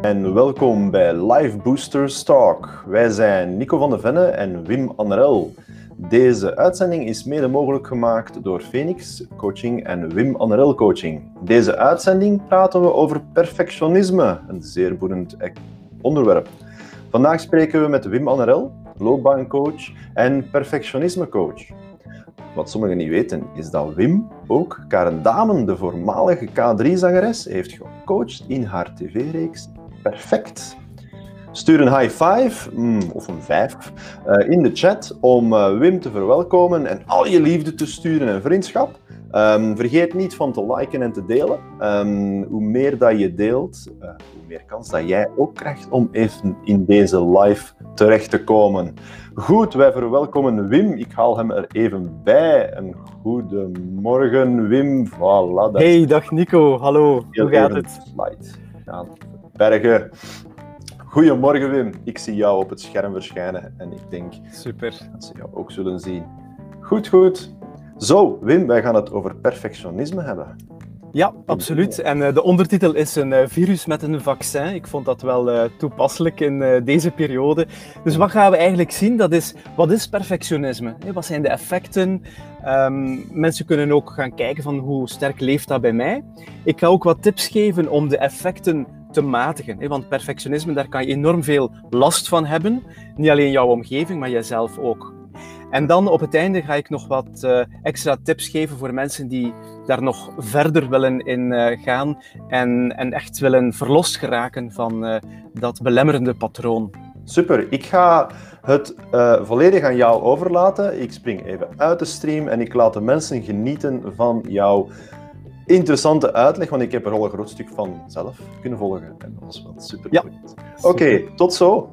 En welkom bij Live Boosters Talk. Wij zijn Nico van de Venne en Wim Anrel. Deze uitzending is mede mogelijk gemaakt door Phoenix Coaching en Wim Anrel Coaching. Deze uitzending praten we over perfectionisme, een zeer boeiend onderwerp. Vandaag spreken we met Wim Anrel, loopbaancoach en perfectionismecoach. Wat sommigen niet weten, is dat Wim ook Karen Damen, de voormalige K3-zangeres, heeft gecoacht in haar tv-reeks Perfect. Stuur een high five, mm, of een vijf, uh, in de chat om uh, Wim te verwelkomen en al je liefde te sturen en vriendschap. Um, vergeet niet van te liken en te delen. Um, hoe meer dat je deelt, uh, hoe meer kans dat jij ook krijgt om even in deze live terecht te komen. Goed, wij verwelkomen Wim. Ik haal hem er even bij. Een goedemorgen, Wim. Voilà, hey, dag Nico. Hallo, hoe gaat het? Slide. Ja, bergen. Goedemorgen Wim, ik zie jou op het scherm verschijnen en ik denk Super. dat ze jou ook zullen zien. Goed, goed. Zo, Wim, wij gaan het over perfectionisme hebben. Ja, absoluut. En uh, de ondertitel is een uh, virus met een vaccin. Ik vond dat wel uh, toepasselijk in deze periode. Dus wat gaan we eigenlijk zien? Dat is, wat is perfectionisme? Wat zijn de effecten? Um, mensen kunnen ook gaan kijken van hoe sterk leeft dat bij mij. Ik ga ook wat tips geven om de effecten te matigen. Want perfectionisme, daar kan je enorm veel last van hebben. Niet alleen jouw omgeving, maar jijzelf ook. En dan op het einde ga ik nog wat uh, extra tips geven voor mensen die daar nog verder willen in uh, gaan en, en echt willen verlost geraken van uh, dat belemmerende patroon. Super, ik ga het volledig aan jou overlaten. Ik spring even uit de stream en ik laat de mensen genieten van jouw interessante uitleg, want ik heb er al een groot stuk van zelf kunnen volgen. En dat was wel super. Ja. Oké, okay, tot zo.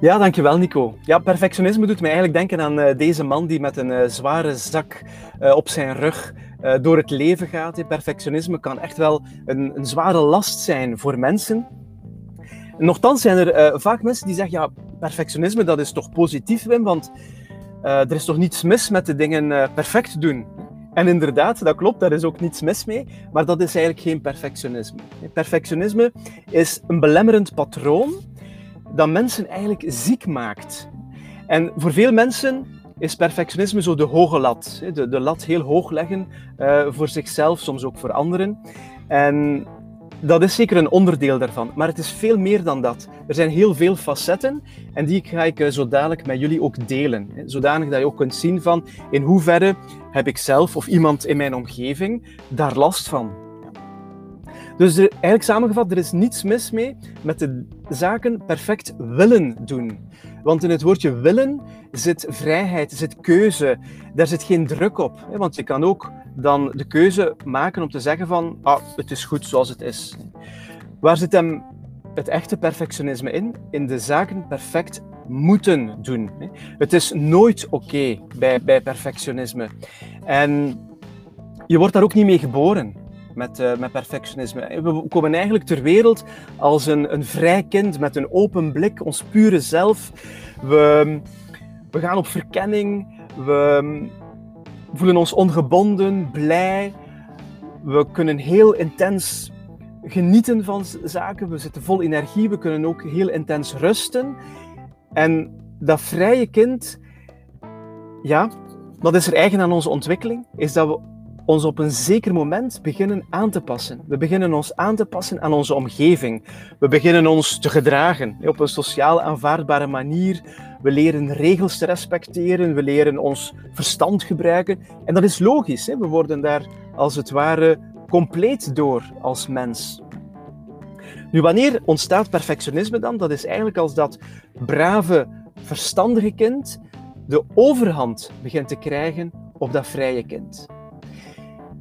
Ja, dankjewel Nico. Ja, perfectionisme doet mij eigenlijk denken aan uh, deze man die met een uh, zware zak uh, op zijn rug door het leven gaat. Perfectionisme kan echt wel een, een zware last zijn voor mensen. Nochtans zijn er vaak mensen die zeggen, ja, perfectionisme dat is toch positief Wim, want er is toch niets mis met de dingen perfect doen. En inderdaad, dat klopt, daar is ook niets mis mee, maar dat is eigenlijk geen perfectionisme. Perfectionisme is een belemmerend patroon dat mensen eigenlijk ziek maakt. En voor veel mensen is perfectionisme zo de hoge lat. De, de lat heel hoog leggen uh, voor zichzelf, soms ook voor anderen. En dat is zeker een onderdeel daarvan, maar het is veel meer dan dat. Er zijn heel veel facetten en die ga ik uh, zo dadelijk met jullie ook delen. Zodanig dat je ook kunt zien van in hoeverre heb ik zelf of iemand in mijn omgeving daar last van. Dus er, eigenlijk samengevat, er is niets mis mee met de zaken perfect willen doen. Want in het woordje willen zit vrijheid, zit keuze. Daar zit geen druk op. Want je kan ook dan de keuze maken om te zeggen van, ah, het is goed zoals het is. Waar zit hem het echte perfectionisme in? In de zaken perfect moeten doen. Het is nooit oké bij, bij perfectionisme. En je wordt daar ook niet mee geboren met, uh, met perfectionisme. We komen eigenlijk ter wereld als een, een vrij kind met een open blik, ons pure zelf. We, we gaan op verkenning, we voelen ons ongebonden, blij. We kunnen heel intens genieten van zaken, we zitten vol energie, we kunnen ook heel intens rusten. En dat vrije kind, ja, wat is er eigen aan onze ontwikkeling? Is dat we ons op een zeker moment beginnen aan te passen. We beginnen ons aan te passen aan onze omgeving. We beginnen ons te gedragen op een sociaal aanvaardbare manier. We leren regels te respecteren, we leren ons verstand gebruiken. En dat is logisch, we worden daar als het ware compleet door als mens. Nu, wanneer ontstaat perfectionisme dan? Dat is eigenlijk als dat brave, verstandige kind de overhand begint te krijgen op dat vrije kind.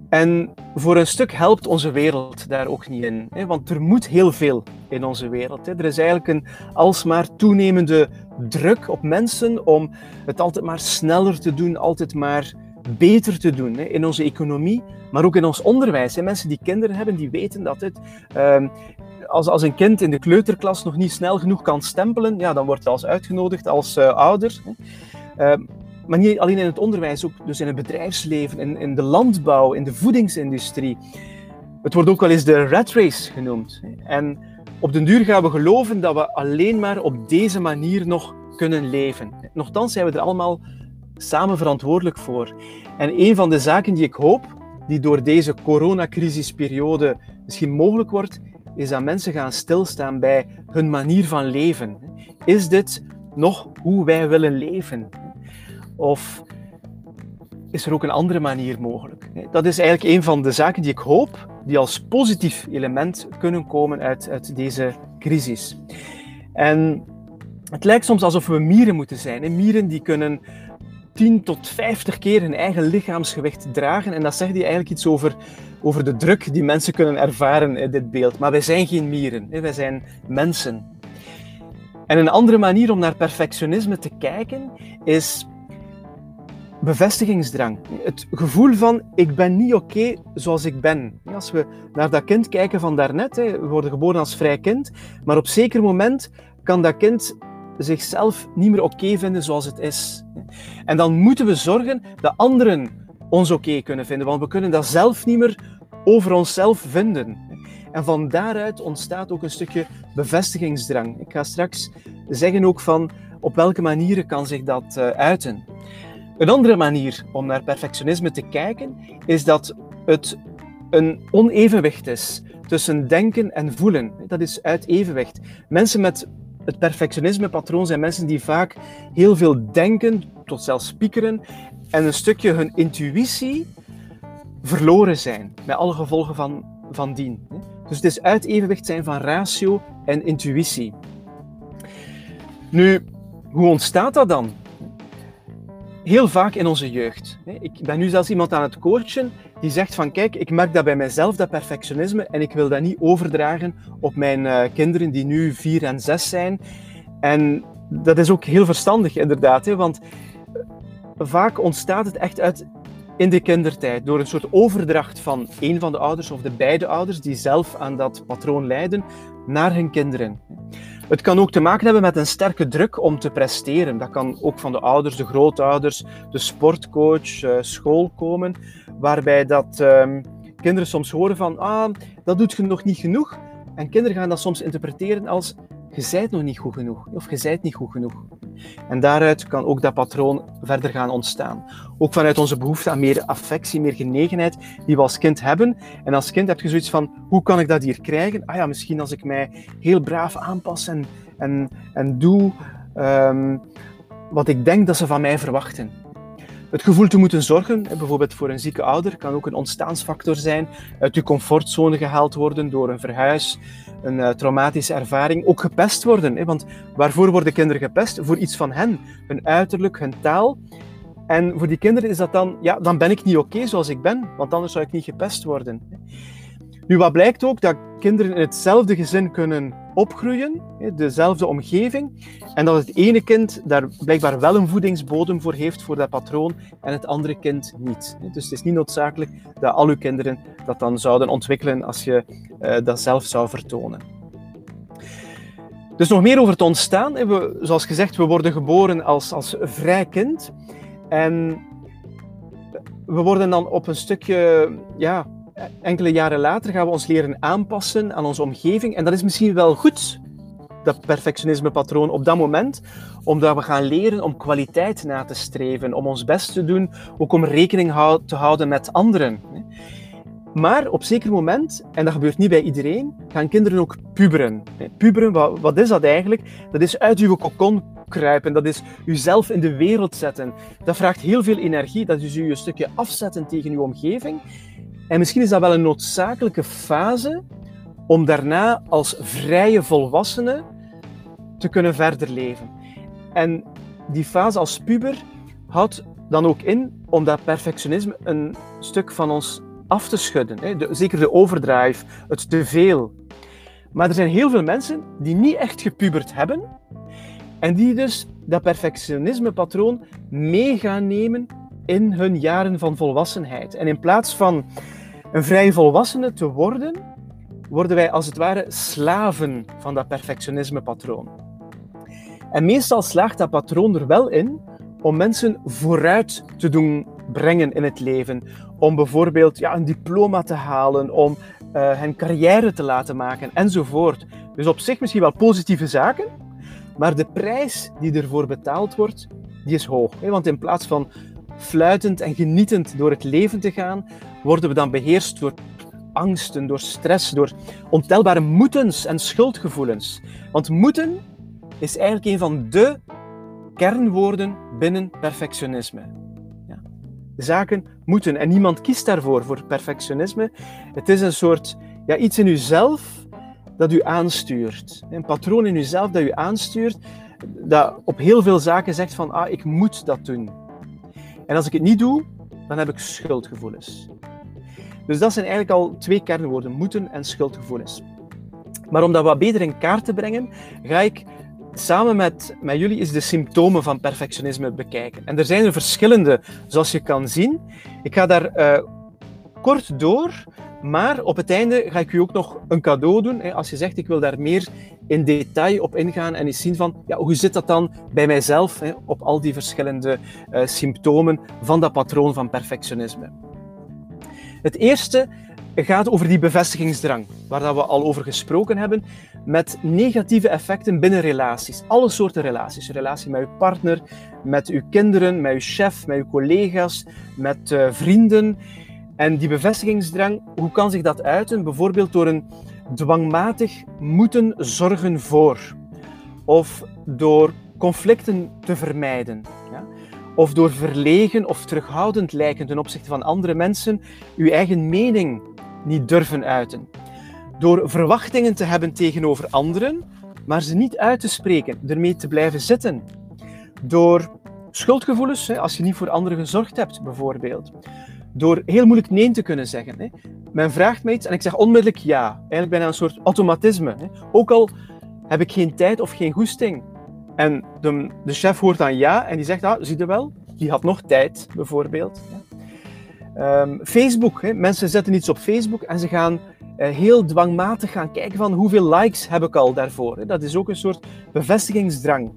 En voor een stuk helpt onze wereld daar ook niet in. Hè? Want er moet heel veel in onze wereld. Hè? Er is eigenlijk een alsmaar toenemende druk op mensen om het altijd maar sneller te doen, altijd maar beter te doen. Hè? In onze economie, maar ook in ons onderwijs. Hè? Mensen die kinderen hebben, die weten dat het... Uh, als, als een kind in de kleuterklas nog niet snel genoeg kan stempelen, ja, dan wordt hij als uitgenodigd als uh, ouder. Hè? Uh, maar niet alleen in het onderwijs, ook dus in het bedrijfsleven, in, in de landbouw, in de voedingsindustrie. Het wordt ook wel eens de rat race genoemd. En op den duur gaan we geloven dat we alleen maar op deze manier nog kunnen leven. Nochtans zijn we er allemaal samen verantwoordelijk voor. En een van de zaken die ik hoop, die door deze coronacrisisperiode misschien mogelijk wordt, is dat mensen gaan stilstaan bij hun manier van leven. Is dit nog hoe wij willen leven? Of is er ook een andere manier mogelijk? Dat is eigenlijk een van de zaken die ik hoop, die als positief element kunnen komen uit, uit deze crisis. En het lijkt soms alsof we mieren moeten zijn. Mieren die kunnen 10 tot 50 keer hun eigen lichaamsgewicht dragen. En dat zegt hij eigenlijk iets over, over de druk die mensen kunnen ervaren in dit beeld. Maar wij zijn geen mieren, wij zijn mensen. En een andere manier om naar perfectionisme te kijken is bevestigingsdrang. Het gevoel van ik ben niet oké zoals ik ben. Als we naar dat kind kijken van daarnet, we worden geboren als vrij kind, maar op zeker moment kan dat kind zichzelf niet meer oké vinden zoals het is. En dan moeten we zorgen dat anderen ons oké kunnen vinden, want we kunnen dat zelf niet meer over onszelf vinden. En van daaruit ontstaat ook een stukje bevestigingsdrang. Ik ga straks zeggen ook van op welke manieren kan zich dat uh, uiten. Een andere manier om naar perfectionisme te kijken is dat het een onevenwicht is tussen denken en voelen. Dat is uit evenwicht. Mensen met het perfectionisme-patroon zijn mensen die vaak heel veel denken, tot zelfs spiekeren, en een stukje hun intuïtie verloren zijn, met alle gevolgen van, van dien. Dus het is uit evenwicht zijn van ratio en intuïtie. Nu, hoe ontstaat dat dan? Heel vaak in onze jeugd. Ik ben nu zelfs iemand aan het coachen die zegt van kijk, ik merk dat bij mijzelf, dat perfectionisme, en ik wil dat niet overdragen op mijn uh, kinderen die nu vier en zes zijn. En dat is ook heel verstandig inderdaad, want vaak ontstaat het echt uit in de kindertijd, door een soort overdracht van een van de ouders of de beide ouders die zelf aan dat patroon lijden, naar hun kinderen. Het kan ook te maken hebben met een sterke druk om te presteren. Dat kan ook van de ouders, de grootouders, de sportcoach, uh, school komen, waarbij dat um, kinderen soms horen van ah, dat doet je nog niet genoeg. En kinderen gaan dat soms interpreteren als je zijt nog niet goed genoeg of je niet goed genoeg. En daaruit kan ook dat patroon verder gaan ontstaan. Ook vanuit onze behoefte aan meer affectie, meer genegenheid die we als kind hebben. En als kind heb je zoiets van, hoe kan ik dat hier krijgen? Ah ja, misschien als ik mij heel braaf aanpas en, en, en doe um, wat ik denk dat ze van mij verwachten. Het gevoel te moeten zorgen, bijvoorbeeld voor een zieke ouder, kan ook een ontstaansfactor zijn. Uit je comfortzone gehaald worden door een verhuis, een uh, traumatische ervaring. Ook gepest worden, want waarvoor worden kinderen gepest? Voor iets van hen, hun uiterlijk, hun taal. En voor die kinderen is dat dan, ja, dan ben ik niet oké zoals ik ben, want anders zou ik niet gepest worden. Nu, wat blijkt ook, dat kinderen in hetzelfde gezin kunnen opgroeien, dezelfde omgeving, en dat het ene kind daar blijkbaar wel een voedingsbodem voor heeft, voor dat patroon, en het andere kind niet. Dus het is niet noodzakelijk dat al uw kinderen dat dan zouden ontwikkelen als je uh, dat zelf zou vertonen. Dus nog meer over het ontstaan. We, zoals gezegd, we worden geboren als, als vrij kind. En we worden dan op een stukje ja, enkele jaren later gaan we ons leren aanpassen aan onze omgeving. En dat is misschien wel goed, dat perfectionisme-patroon op dat moment, omdat we gaan leren om kwaliteit na te streven, om ons best te doen, ook om rekening te houden met anderen. Maar op zeker moment, en dat gebeurt niet bij iedereen, gaan kinderen ook puberen. Puberen, wat, is dat eigenlijk? Dat is uit uw kokon kruipen, dat is uzelf in de wereld zetten. Dat vraagt heel veel energie, dat is u een stukje afzetten tegen uw omgeving. En misschien is dat wel een noodzakelijke fase om daarna als vrije volwassene te kunnen verder leven. En die fase als puber houdt dan ook in om dat perfectionisme een stuk van ons af te schudden. Zeker de overdrive, het te veel. Maar er zijn heel veel mensen die niet echt gepubert hebben en die dus dat perfectionisme-patroon mee gaan nemen in hun jaren van volwassenheid. En in plaats van een vrije volwassene te worden, worden wij als het ware slaven van dat perfectionisme-patroon. En meestal slaagt dat patroon er wel in om mensen vooruit te doen brengen in het leven. Om bijvoorbeeld ja, een diploma te halen, om uh, hen carrière te laten maken enzovoort. Dus op zich misschien wel positieve zaken, maar de prijs die ervoor betaald wordt, die is hoog. Hè? Want in plaats van fluitend en genietend door het leven te gaan, worden we dan beheerst door angsten, door stress, door ontelbare moetens en schuldgevoelens. Want moeten is eigenlijk een van de kernwoorden binnen perfectionisme. Ja. Zaken moeten en niemand kiest daarvoor, voor perfectionisme. Het is een soort ja, iets in uzelf dat u aanstuurt. Een patroon in uzelf dat u aanstuurt, dat op heel veel zaken zegt van ah, ik moet dat doen. En als ik het niet doe, dan heb ik schuldgevoelens. Dus dat zijn eigenlijk al twee kernwoorden, moeten en schuldgevoelens. Maar om dat wat beter in kaart te brengen, ga ik samen met, met jullie eens de symptomen van perfectionisme bekijken. En er zijn er verschillende, zoals je kan zien. Ik ga daar uh, kort door, maar op het einde ga ik u ook nog een cadeau doen. Als je zegt, ik wil daar meer in detail op ingaan en eens zien van, ja, hoe zit dat dan bij mijzelf, op al die verschillende uh, symptomen van dat patroon van perfectionisme. Het eerste gaat over die bevestigingsdrang, waar dat we al over gesproken hebben, met negatieve effecten binnen relaties. Alle soorten relaties. Relatie met uw partner, met uw kinderen, met uw chef, met uw collega's, met uh, vrienden. En die bevestigingsdrang, hoe kan zich dat uiten? Bijvoorbeeld door een dwangmatig moeten zorgen voor. Of door conflicten te vermijden. Of door verlegen of terughoudend lijken ten opzichte van andere mensen, uw eigen mening niet durven uiten. Door verwachtingen te hebben tegenover anderen, maar ze niet uit te spreken, ermee te blijven zitten. Door schuldgevoelens, als je niet voor anderen gezorgd hebt, bijvoorbeeld. Door heel moeilijk nee te kunnen zeggen. Men vraagt mij iets en ik zeg onmiddellijk ja. Eigenlijk bijna een soort automatisme. Ook al heb ik geen tijd of geen goesting. En de, de chef hoort dan ja en die zegt, ah, zie je wel, die had nog tijd, bijvoorbeeld. Um, Facebook, hè. mensen zetten iets op Facebook en ze gaan uh, heel dwangmatig gaan kijken van hoeveel likes heb ik al daarvoor. Hè. Dat is ook een soort bevestigingsdrang.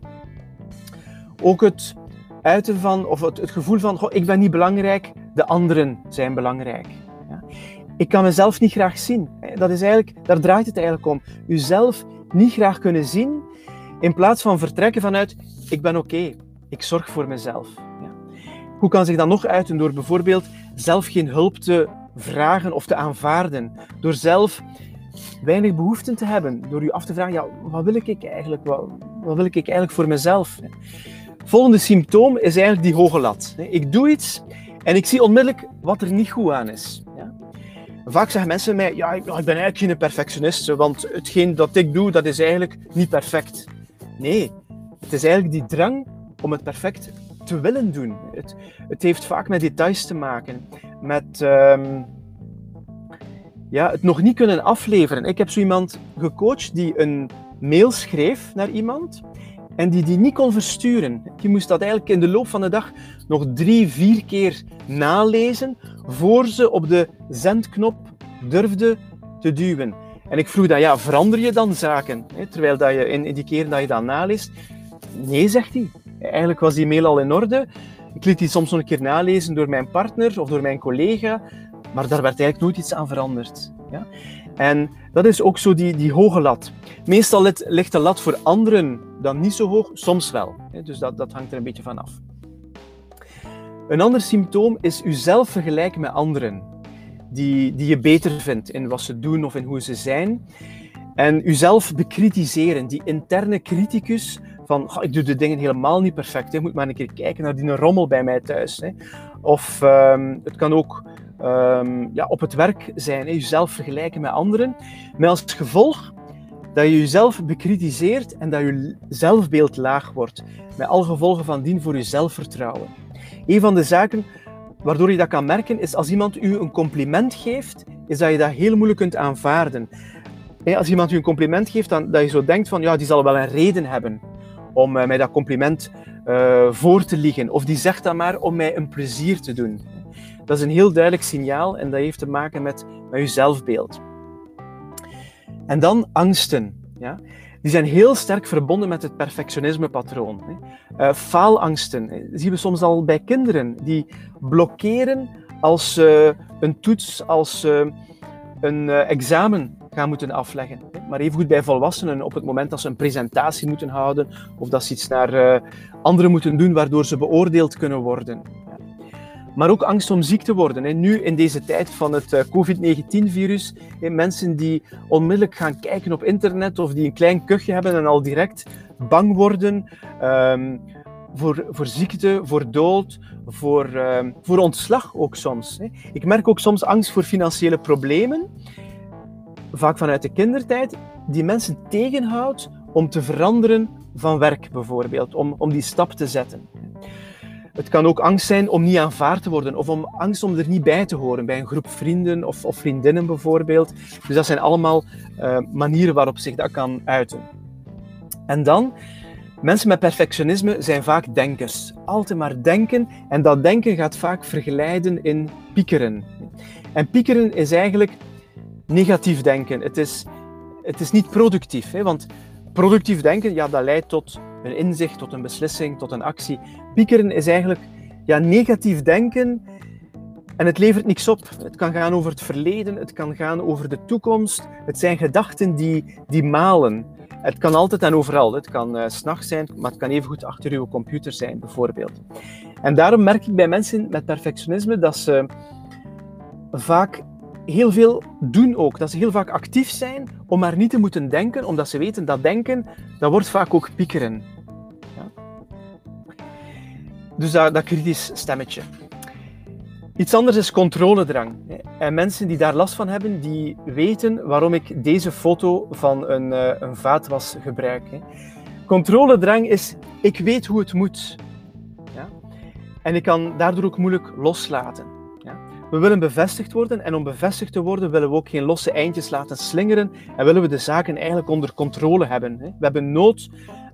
Ook het uiten van, of het, het gevoel van, goh, ik ben niet belangrijk, de anderen zijn belangrijk. Ja. Ik kan mezelf niet graag zien. Dat is eigenlijk, daar draait het eigenlijk om. Uzelf niet graag kunnen zien, in plaats van vertrekken vanuit, ik ben oké, ik zorg voor mezelf. Ja. Hoe kan zich dat nog uiten? Door bijvoorbeeld zelf geen hulp te vragen of te aanvaarden. Door zelf weinig behoeften te hebben. Door je af te vragen, ja, wat wil ik eigenlijk? Wat, wat wil ik eigenlijk voor mezelf? Volgende symptoom is eigenlijk die hoge lat. Ik doe iets en ik zie onmiddellijk wat er niet goed aan is. Vaak zeggen mensen mij, ja, ik ben eigenlijk geen perfectionist, want hetgeen dat ik doe, dat is eigenlijk niet perfect. Nee, het is eigenlijk die drang om het perfect te willen doen. Het, het heeft vaak met details te maken, met um, ja, het nog niet kunnen afleveren. Ik heb zo iemand gecoacht die een mail schreef naar iemand en die die niet kon versturen. Die moest dat eigenlijk in de loop van de dag nog drie, vier keer nalezen voor ze op de zendknop durfde te duwen. En ik vroeg dan, ja, verander je dan zaken? Terwijl dat je in, die keren dat je dat naleest, nee, zegt hij. Eigenlijk was die mail al in orde. Ik liet die soms nog een keer nalezen door mijn partner of door mijn collega, maar daar werd eigenlijk nooit iets aan veranderd. Ja? En dat is ook zo die, die hoge lat. Meestal ligt de lat voor anderen dan niet zo hoog, soms wel. Dus dat, dat hangt er een beetje van af. Een ander symptoom is uzelf vergelijken met anderen, die, die je beter vindt in wat ze doen of in hoe ze zijn. En uzelf bekritiseren, die interne criticus van ik doe de dingen helemaal niet perfect. Je moet maar een keer kijken naar die rommel bij mij thuis. Hè. Of ehm, het kan ook ehm, ja, op het werk zijn, hè. jezelf vergelijken met anderen. Met als gevolg dat je jezelf bekritiseert en dat je zelfbeeld laag wordt. Met alle gevolgen van dien voor je zelfvertrouwen. Een van de zaken waardoor je dat kan merken, is als iemand u een compliment geeft, is dat je dat heel moeilijk kunt aanvaarden. Als iemand u een compliment geeft, dan dat je zo denkt van, ja, die zal wel een reden hebben om eh, mij dat compliment uh, voor te liggen. Of die zegt dat maar om mij een plezier te doen. Dat is een heel duidelijk signaal en dat heeft te maken met, met je zelfbeeld. En dan angsten. Ja? Die zijn heel sterk verbonden met het perfectionisme-patroon. Uh, faalangsten zien we soms al bij kinderen die blokkeren als uh, een toets, als een uh, examen gaan moeten afleggen. Maar evengoed bij volwassenen op het moment dat ze een presentatie moeten houden of dat ze iets naar anderen moeten doen waardoor ze beoordeeld kunnen worden. Maar ook angst om ziek te worden. Nu in deze tijd van het uh, COVID-19-virus, mensen die onmiddellijk gaan kijken op internet of die een klein kuchje hebben en al direct bang worden. Um, voor, voor ziekte, voor dood, voor, uh, voor ontslag ook soms. Ik merk ook soms angst voor financiële problemen, vaak vanuit de kindertijd, die mensen tegenhoudt om te veranderen van werk bijvoorbeeld, om, om die stap te zetten. Het kan ook angst zijn om niet aanvaard te worden of om angst om er niet bij te horen bij een groep vrienden of, of vriendinnen bijvoorbeeld. Dus dat zijn allemaal uh, manieren waarop zich dat kan uiten. En dan Mensen met perfectionisme zijn vaak denkers. Altijd maar denken en dat denken gaat vaak verglijden in piekeren. En piekeren is eigenlijk negatief denken. Het is, het is niet productief, hè? want productief denken ja, dat leidt tot een inzicht, tot een beslissing, tot een actie. Piekeren is eigenlijk ja, negatief denken en het levert niks op. Het kan gaan over het verleden, het kan gaan over de toekomst. Het zijn gedachten die, die malen. Het kan altijd en overal. Het kan uh, s'nachts zijn, maar het kan evengoed achter uw computer zijn, bijvoorbeeld. En daarom merk ik bij mensen met perfectionisme dat ze vaak heel veel doen ook. Dat ze heel vaak actief zijn om maar niet te moeten denken, omdat ze weten dat denken, dat wordt vaak ook piekeren. Dus dat, kritisch stemmetje. Iets anders is controledrang. En mensen die daar last van hebben, die weten waarom ik deze foto van een, uh, een vaatwas gebruik. Controledrang is, ik weet hoe het moet. Ja? En ik kan daardoor ook moeilijk loslaten. Ja? We willen bevestigd worden en om bevestigd te worden willen we ook geen losse eindjes laten slingeren en willen we de zaken eigenlijk onder controle hebben. We hebben nood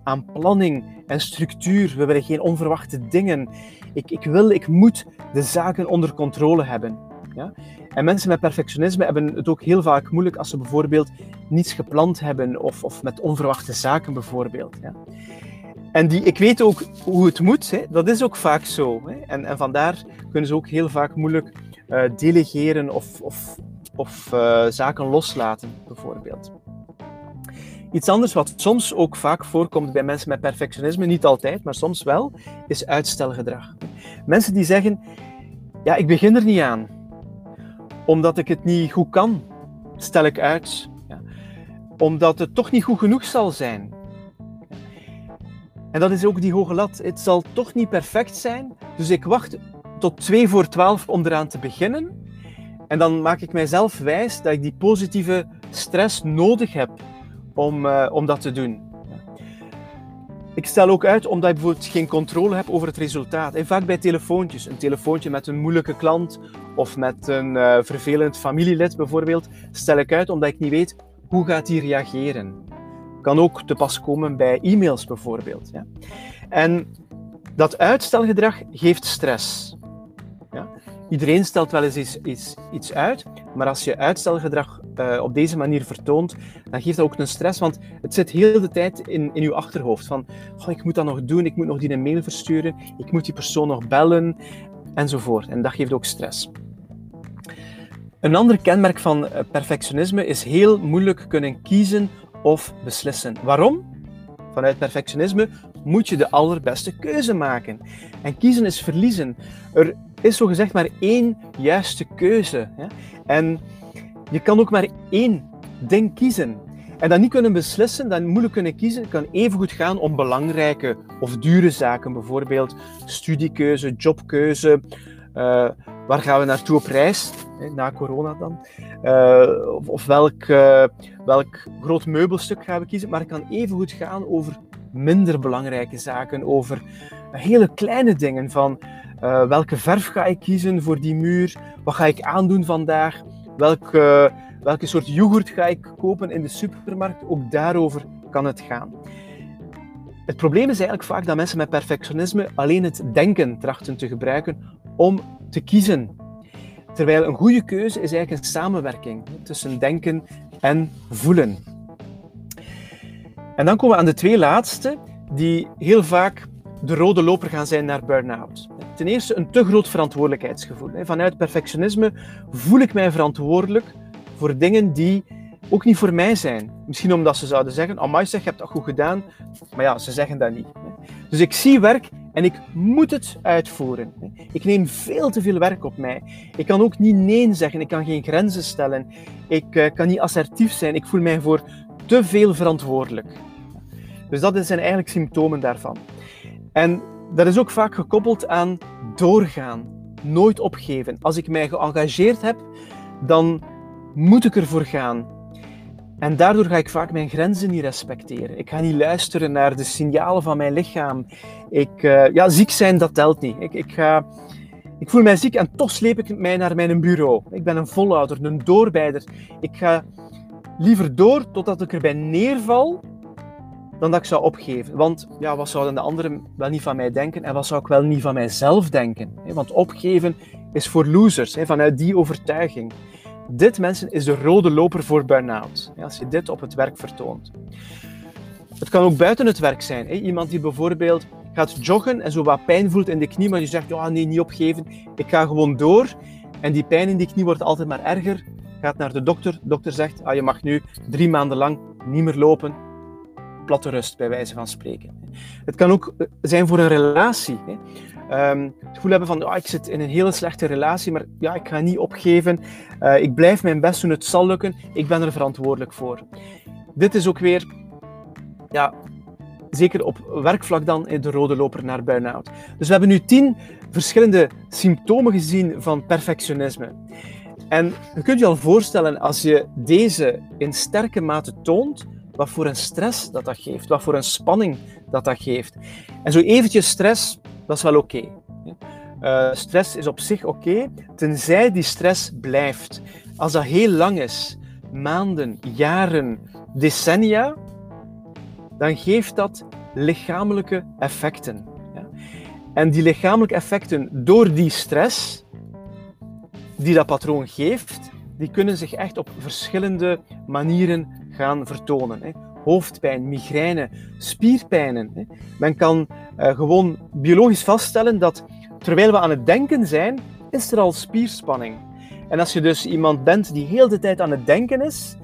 aan planning en structuur. We willen geen onverwachte dingen. Ik, ik wil, ik moet de zaken onder controle hebben. Ja? En mensen met perfectionisme hebben het ook heel vaak moeilijk als ze bijvoorbeeld niets gepland hebben of, of met onverwachte zaken bijvoorbeeld. Ja? En die, ik weet ook hoe het moet, hè? dat is ook vaak zo. Hè? En, en vandaar kunnen ze ook heel vaak moeilijk uh, delegeren of, of, of uh, zaken loslaten, bijvoorbeeld. Iets anders wat soms ook vaak voorkomt bij mensen met perfectionisme, niet altijd, maar soms wel, is uitstelgedrag. Mensen die zeggen, ja, ik begin er niet aan, omdat ik het niet goed kan, stel ik uit. Ja. Omdat het toch niet goed genoeg zal zijn. En dat is ook die hoge lat. Het zal toch niet perfect zijn, dus ik wacht tot 2 voor 12 om eraan te beginnen. En dan maak ik mijzelf wijs dat ik die positieve stress nodig heb om, uh, om dat te doen. Ik stel ook uit omdat ik bijvoorbeeld geen controle heb over het resultaat. En vaak bij telefoontjes. Een telefoontje met een moeilijke klant of met een uh, vervelend familielid bijvoorbeeld, stel ik uit omdat ik niet weet hoe gaat die reageren. Kan ook te pas komen bij e-mails bijvoorbeeld. Ja. En dat uitstelgedrag geeft stress. Ja. Iedereen stelt wel eens iets, iets, iets uit, maar als je uitstelgedrag uh, op deze manier vertoont, dan geeft dat ook een stress, want het zit heel de tijd in, in je achterhoofd. Van, oh, ik moet dat nog doen, ik moet nog die een mail versturen, ik moet die persoon nog bellen, enzovoort. En dat geeft ook stress. Een ander kenmerk van eh, perfectionisme is heel moeilijk kunnen kiezen of beslissen. Waarom? Vanuit perfectionisme moet je de allerbeste keuze maken. En kiezen is verliezen. Er is zogezegd maar één juiste keuze. En je kan ook maar één ding kiezen. En dan niet kunnen beslissen, dan moeilijk kunnen kiezen, kan evengoed gaan om belangrijke of dure zaken, bijvoorbeeld studiekeuze, jobkeuze, uh, waar gaan we naartoe op reis, na corona dan, uh, of, of welk, uh, welk groot meubelstuk gaan we kiezen, maar het kan evengoed gaan over minder belangrijke zaken, over hele kleine dingen van welke verf ga ik kiezen voor die muur, wat ga ik aandoen vandaag, welke, welke soort yoghurt ga ik kopen in de supermarkt? Ook daarover kan het gaan. Het probleem is eigenlijk vaak dat mensen met perfectionisme alleen het denken trachten te gebruiken om te kiezen. Terwijl een goede keuze is eigenlijk een samenwerking tussen denken en voelen. En dan komen we aan de twee laatste, die heel vaak de rode loper gaan zijn naar burn-out. Ten eerste een te groot verantwoordelijkheidsgevoel. Vanuit perfectionisme voel ik mij verantwoordelijk voor dingen die ook niet voor mij zijn. Misschien omdat ze zouden zeggen, amai zeg, je hebt dat goed gedaan. Maar ja, ze zeggen dat niet. Dus ik zie werk en ik moet het uitvoeren. Ik neem veel te veel werk op mij. Ik kan ook niet nee zeggen, ik kan geen grenzen stellen. Ik eh, kan niet assertief zijn, ik voel mij voor te veel verantwoordelijk. Dus dat zijn eigenlijk symptomen daarvan. En dat is ook vaak gekoppeld aan doorgaan, nooit opgeven. Als ik mij geëngageerd heb, dan moet ik ervoor gaan. En daardoor ga ik vaak mijn grenzen niet respecteren. Ik ga niet luisteren naar de signalen van mijn lichaam. Ik, uh, ja, ziek zijn, dat telt niet. Ik, ik, ga, ik voel mij ziek en toch sleep ik mij naar mijn bureau. Ik ben een volhouder, een doorbijder. Ik ga liever door totdat ik erbij neerval dan dat ik zou opgeven. Want ja, wat zouden de anderen wel niet van mij denken en wat zou ik wel niet van mijzelf denken? Want opgeven is voor losers, vanuit die overtuiging. Dit, mensen, is de rode loper voor burn-out. Als je dit op het werk vertoont. Het kan ook buiten het werk zijn. Iemand die bijvoorbeeld gaat joggen en zo wat pijn voelt in de knie, maar die zegt, ja, nee, niet opgeven, ik ga gewoon door. En die pijn in die knie wordt altijd maar erger. Gaat naar de dokter. De dokter zegt, ah, je mag nu drie maanden lang niet meer lopen. Platte rust, bij wijze van spreken. Het kan ook eh, zijn voor een relatie. Um, het gevoel hebben van, oh, ik zit in een hele slechte relatie, maar ja, ik ga niet opgeven. Uh, ik blijf mijn best doen, het zal lukken. Ik ben er verantwoordelijk voor. Dit is ook weer, ja, zeker op werkvlak dan, de rode loper naar burn-out. Dus we hebben nu tien verschillende symptomen gezien van perfectionisme. En je kunt je al voorstellen, als je deze in sterke mate toont, wat voor een stress dat dat geeft, wat voor een spanning dat dat geeft. En zo eventjes stress, dat is wel oké. Uh, stress is op zich oké, tenzij die stress blijft. Als dat heel lang is, maanden, jaren, decennia, dan geeft dat lichamelijke effecten. Ja? En die lichamelijke effecten door die stress die dat patroon geeft, die kunnen zich echt op verschillende manieren gaan vertonen. Hè. Hoofdpijn, migraine, spierpijnen. Hè. Men kan uh, gewoon biologisch vaststellen dat terwijl we aan het denken zijn, is er al spierspanning. En als je dus iemand bent die heel de tijd aan het denken is,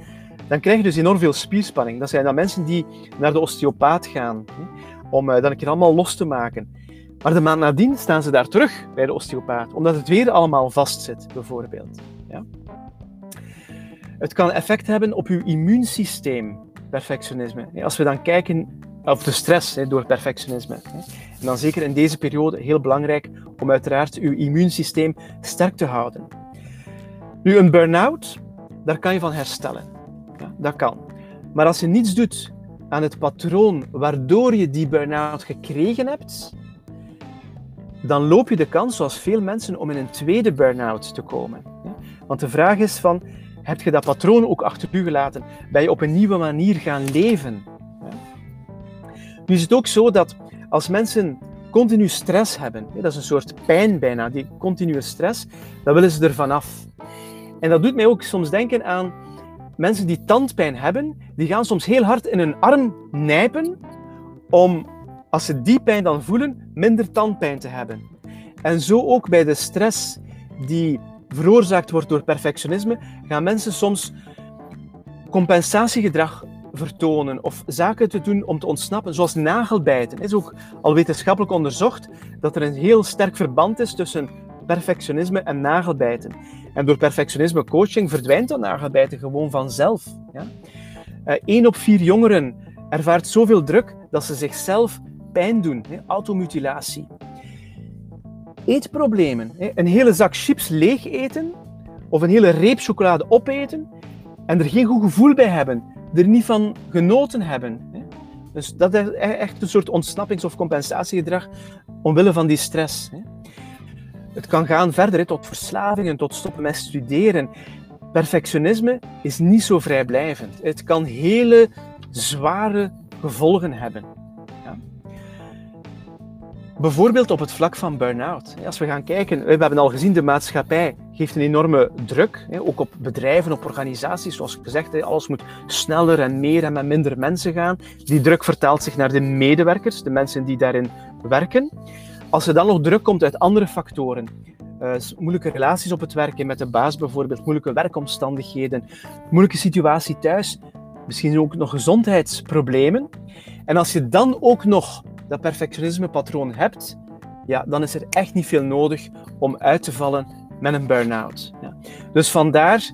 dan krijg je dus enorm veel spierspanning. Dat zijn dan mensen die naar de osteopaat gaan, hè, om uh, dan een keer allemaal los te maken. Maar de maand nadien staan ze daar terug bij de osteopaat, omdat het weer allemaal vastzit, bijvoorbeeld. Ja? Het kan effect hebben op uw immuunsysteem, perfectionisme. Als we dan kijken, of de stress door perfectionisme. En dan zeker in deze periode heel belangrijk om uiteraard uw immuunsysteem sterk te houden. Nu, een burn-out, daar kan je van herstellen. Ja, dat kan. Maar als je niets doet aan het patroon waardoor je die burn-out gekregen hebt, dan loop je de kans, zoals veel mensen, om in een tweede burn-out te komen. Want de vraag is van, heb je dat patroon ook achter u gelaten? Ben je op een nieuwe manier gaan leven? Nu is het ook zo dat als mensen continu stress hebben, dat is een soort pijn bijna, die continue stress, dan willen ze er vanaf. En dat doet mij ook soms denken aan mensen die tandpijn hebben, die gaan soms heel hard in hun arm nijpen om, als ze die pijn dan voelen, minder tandpijn te hebben. En zo ook bij de stress die veroorzaakt wordt door perfectionisme, gaan mensen soms compensatiegedrag vertonen of zaken te doen om te ontsnappen, zoals nagelbijten. Is ook al wetenschappelijk onderzocht dat er een heel sterk verband is tussen perfectionisme en nagelbijten. En door perfectionisme coaching verdwijnt dat nagelbijten gewoon vanzelf. Ja? Uh, op vier jongeren ervaart zoveel druk dat ze zichzelf pijn doen, automutilatie eetproblemen. Een hele zak chips leeg eten of een hele reep chocolade opeten en er geen goed gevoel bij hebben, er niet van genoten hebben. Dus dat is e-, echt een soort ontsnappings- of compensatiegedrag omwille van die stress. Het kan gaan verder tot verslavingen, tot stoppen met studeren. Perfectionisme is niet zo vrijblijvend. Het kan hele zware gevolgen hebben. Bijvoorbeeld op het vlak van burn-out. Als we gaan kijken, we hebben al gezien, de maatschappij geeft een enorme druk, ook op bedrijven, op organisaties. Zoals gezegd, alles moet sneller en meer en met minder mensen gaan. Die druk vertaalt zich naar de medewerkers, de mensen die daarin werken. Als er dan nog druk komt uit andere factoren, uh, moeilijke relaties op het werk, met de baas bijvoorbeeld, moeilijke werkomstandigheden, moeilijke situatie thuis, misschien ook nog gezondheidsproblemen. En als je dan ook nog dat perfectionisme-patroon hebt, ja, dan is er echt niet veel nodig om uit te vallen met een burn-out. Ja. Dus vandaar,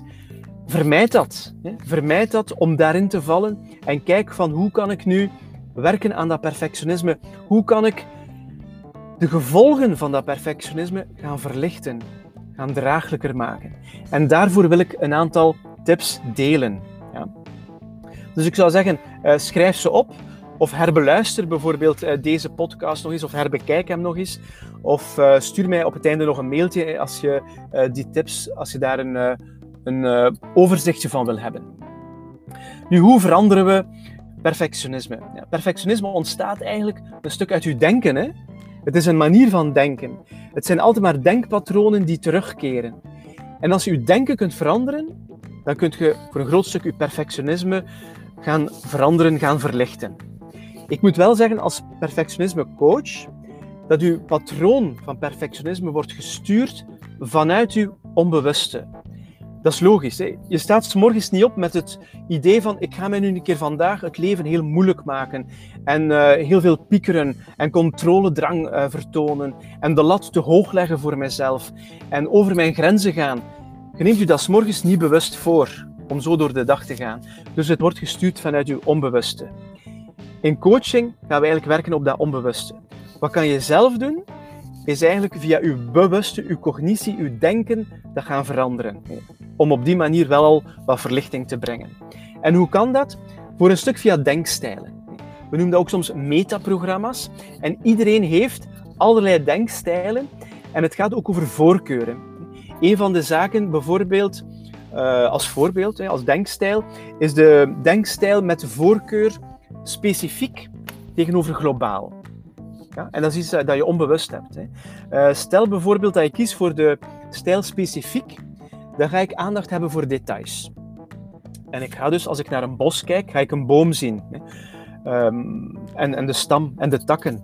vermijd dat. Hè. Vermijd dat om daarin te vallen en kijk van hoe kan ik nu werken aan dat perfectionisme? Hoe kan ik de gevolgen van dat perfectionisme gaan verlichten, gaan draaglijker maken? En daarvoor wil ik een aantal tips delen. Ja. Dus ik zou zeggen, uh, schrijf ze op. Of herbeluister bijvoorbeeld uh, deze podcast nog eens, of herbekijk hem nog eens. Of uh, stuur mij op het einde nog een mailtje als je die tips, als je daar een, een overzichtje van wil hebben. Nu, hoe veranderen we perfectionisme? Ja, perfectionisme ontstaat eigenlijk een stuk uit uw denken. Hè? Het is een manier van denken. Het zijn altijd maar denkpatronen die terugkeren. En als je uw denken kunt veranderen, dan kunt je voor een groot stuk uw perfectionisme gaan veranderen, gaan verlichten. Ik moet wel zeggen, als perfectionisme coach, dat uw patroon van perfectionisme wordt gestuurd vanuit uw onbewuste. Dat is logisch. Hè? Je staat s morgens niet op met het idee van ik ga mij nu een keer vandaag het leven heel moeilijk maken en uh, heel veel piekeren en controledrang uh, vertonen en de lat te hoog leggen voor mezelf en over mijn grenzen gaan. Je neemt u dat s morgens niet bewust voor om zo door de dag te gaan. Dus het wordt gestuurd vanuit uw onbewuste. In coaching gaan we eigenlijk werken op dat onbewuste. Wat kan je zelf doen? Is eigenlijk via uw bewuste, uw cognitie, uw denken, dat gaan veranderen. Om op die manier wel al wat verlichting te brengen. En hoe kan dat? Voor een stuk via denkstijlen. We noemen dat ook soms metaprogramma's. En iedereen heeft allerlei denkstijlen. En het gaat ook over voorkeuren. Een van de zaken, bijvoorbeeld, uh, als voorbeeld, als denkstijl, is de denkstijl met voorkeur specifiek tegenover globaal. Ja? En dat is iets dat je onbewust hebt. Hè. Uh, stel bijvoorbeeld dat je kiest voor de stijl specifiek, dan ga ik aandacht hebben voor details. En ik ga dus, als ik naar een bos kijk, ga ik een boom zien. Hè. Um, en, en de stam en de takken.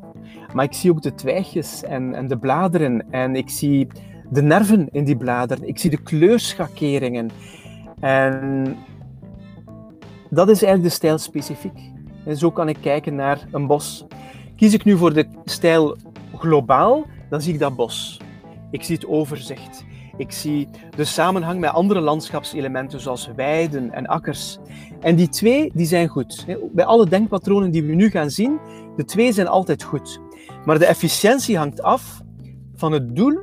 Maar ik zie ook de twijgjes en, en de bladeren. En ik zie de nerven in die bladeren. Ik zie de kleurschakeringen. En dat is eigenlijk de stijl specifiek. En zo kan ik kijken naar een bos. Kies ik nu voor de stijl globaal, dan zie ik dat bos. Ik zie het overzicht. Ik zie de samenhang met andere landschapselementen zoals weiden en akkers. En die twee die zijn goed. Bij alle denkpatronen die we nu gaan zien, de twee zijn altijd goed. Maar de efficiëntie hangt af van het doel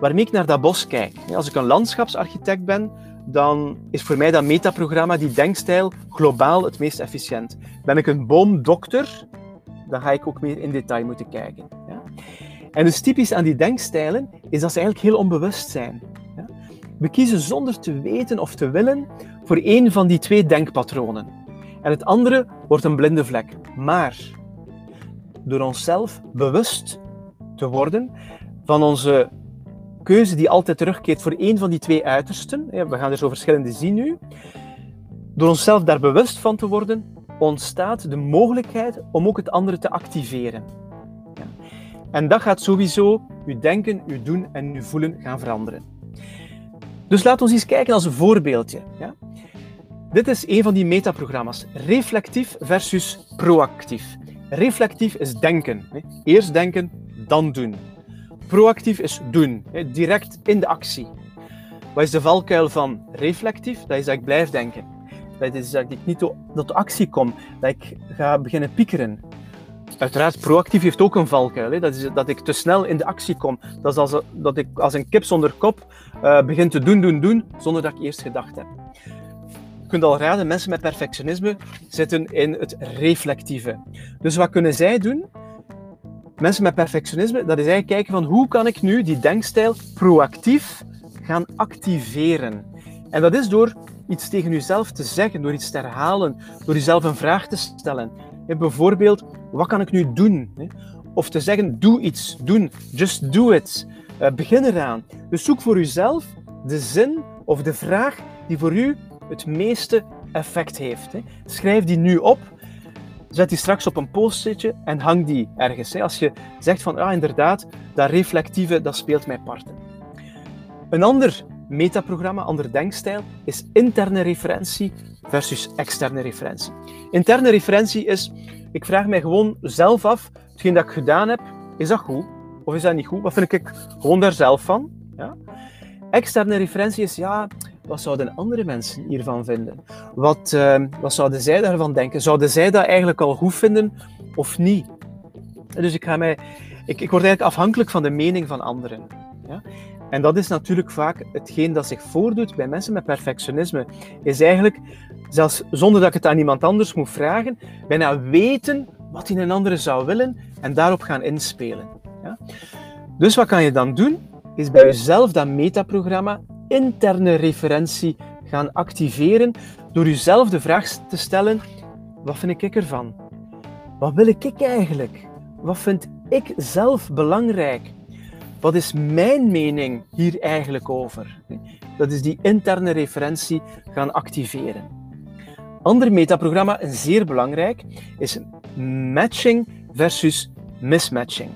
waarmee ik naar dat bos kijk. Als ik een landschapsarchitect ben, dan is voor mij dat metaprogramma, die denkstijl, globaal het meest efficiënt. Ben ik een boomdokter, dan ga ik ook meer in detail moeten kijken. Ja? En dus typisch aan die denkstijlen is dat ze eigenlijk heel onbewust zijn. Ja? We kiezen zonder te weten of te willen voor één van die twee denkpatronen. En het andere wordt een blinde vlek. Maar door onszelf bewust te worden van onze keuze die altijd terugkeert voor één van die twee uitersten. We gaan er zo verschillende zien nu. Door onszelf daar bewust van te worden, ontstaat de mogelijkheid om ook het andere te activeren. Ja. En dat gaat sowieso uw denken, uw doen en uw voelen gaan veranderen. Dus laat ons eens kijken als een voorbeeldje. Ja? Dit is een van die metaprogramma's. Reflectief versus proactief. Reflectief is denken. Eerst denken, dan doen. Proactief is doen, direct in de actie. Wat is de valkuil van reflectief? Dat is dat ik blijf denken. Dat is dat ik niet tot actie kom, dat ik ga beginnen piekeren. Uiteraard, proactief heeft ook een valkuil. Dat is dat ik te snel in de actie kom. Dat is als, dat ik als een kip zonder kop uh, begin te doen, doen, doen, zonder dat ik eerst gedacht heb. Je kunt al raden, mensen met perfectionisme zitten in het reflectieve. Dus wat kunnen zij doen? Mensen met perfectionisme, dat is eigenlijk kijken van hoe kan ik nu die denkstijl proactief gaan activeren. En dat is door iets tegen jezelf te zeggen, door iets te herhalen, door jezelf een vraag te stellen. Bijvoorbeeld, wat kan ik nu doen? Of te zeggen, doe iets, doen, just do it. Uh, begin eraan. Dus zoek voor jezelf de zin of de vraag die voor u het meeste effect heeft. Schrijf die nu op zet die straks op een post-itje en hang die ergens. Als je zegt van, ja, inderdaad, dat reflectieve, dat speelt mij parten. Een ander metaprogramma, ander denkstijl, is interne referentie versus externe referentie. Interne referentie is, ik vraag mij gewoon zelf af, hetgeen dat ik gedaan heb, is dat goed? Of is dat niet goed? Wat vind ik gewoon daar zelf van? Ja? Externe referentie is, ja, wat zouden andere mensen hiervan vinden? Wat, uh, wat zouden zij daarvan denken? Zouden zij dat eigenlijk al goed vinden of niet? Dus ik, ga mij, ik, ik word eigenlijk afhankelijk van de mening van anderen. Ja? En dat is natuurlijk vaak hetgeen dat zich voordoet bij mensen met perfectionisme. Is eigenlijk, zelfs zonder dat ik het aan iemand anders moet vragen, bijna weten wat een andere zou willen en daarop gaan inspelen. Ja? Dus wat kan je dan doen? Is bij jezelf dat metaprogramma interne referentie gaan activeren door jezelf de vraag te stellen: wat vind ik ervan? Wat wil ik eigenlijk? Wat vind ik zelf belangrijk? Wat is mijn mening hier eigenlijk over? Dat is die interne referentie gaan activeren. Ander metaprogramma, en zeer belangrijk, is matching versus mismatching.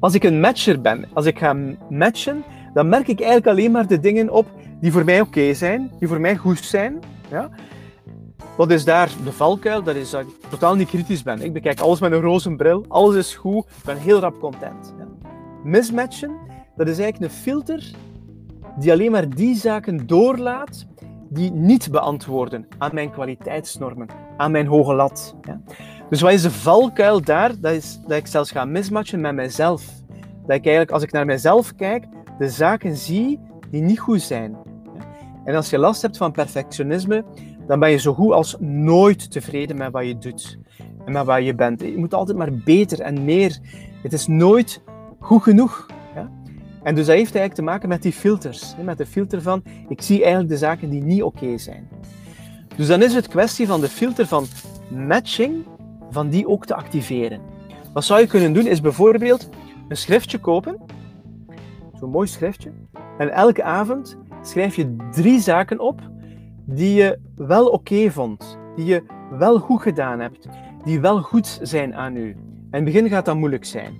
Als ik een matcher ben, als ik ga matchen, dan merk ik eigenlijk alleen maar de dingen op die voor mij oké zijn, die voor mij goed zijn. Ja? Wat is daar de valkuil? Dat is dat ik totaal niet kritisch ben. Ik bekijk alles met een roze bril, alles is goed, ik ben heel rap content. Ja? Mismatchen, dat is eigenlijk een filter die alleen maar die zaken doorlaat die niet beantwoorden aan mijn kwaliteitsnormen, aan mijn hoge lat. Ja? Dus wat is de valkuil daar? Dat is dat ik zelfs ga mismatchen met mijzelf. Dat ik eigenlijk, als ik naar mijzelf kijk, de zaken zie die niet goed zijn. En als je last hebt van perfectionisme, dan ben je zo goed als nooit tevreden met wat je doet en met wat je bent. Je moet altijd maar beter en meer. Het is nooit goed genoeg. En dus dat heeft eigenlijk te maken met die filters. Met de filter van, ik zie eigenlijk de zaken die niet oké zijn. Dus dan is het kwestie van de filter van matching, van die ook te activeren. Wat zou je kunnen doen, is bijvoorbeeld een schriftje kopen zo'n mooi schriftje. En elke avond schrijf je drie zaken op die je wel oké vond, die je wel goed gedaan hebt, die wel goed zijn aan u. In het begin gaat dat moeilijk zijn.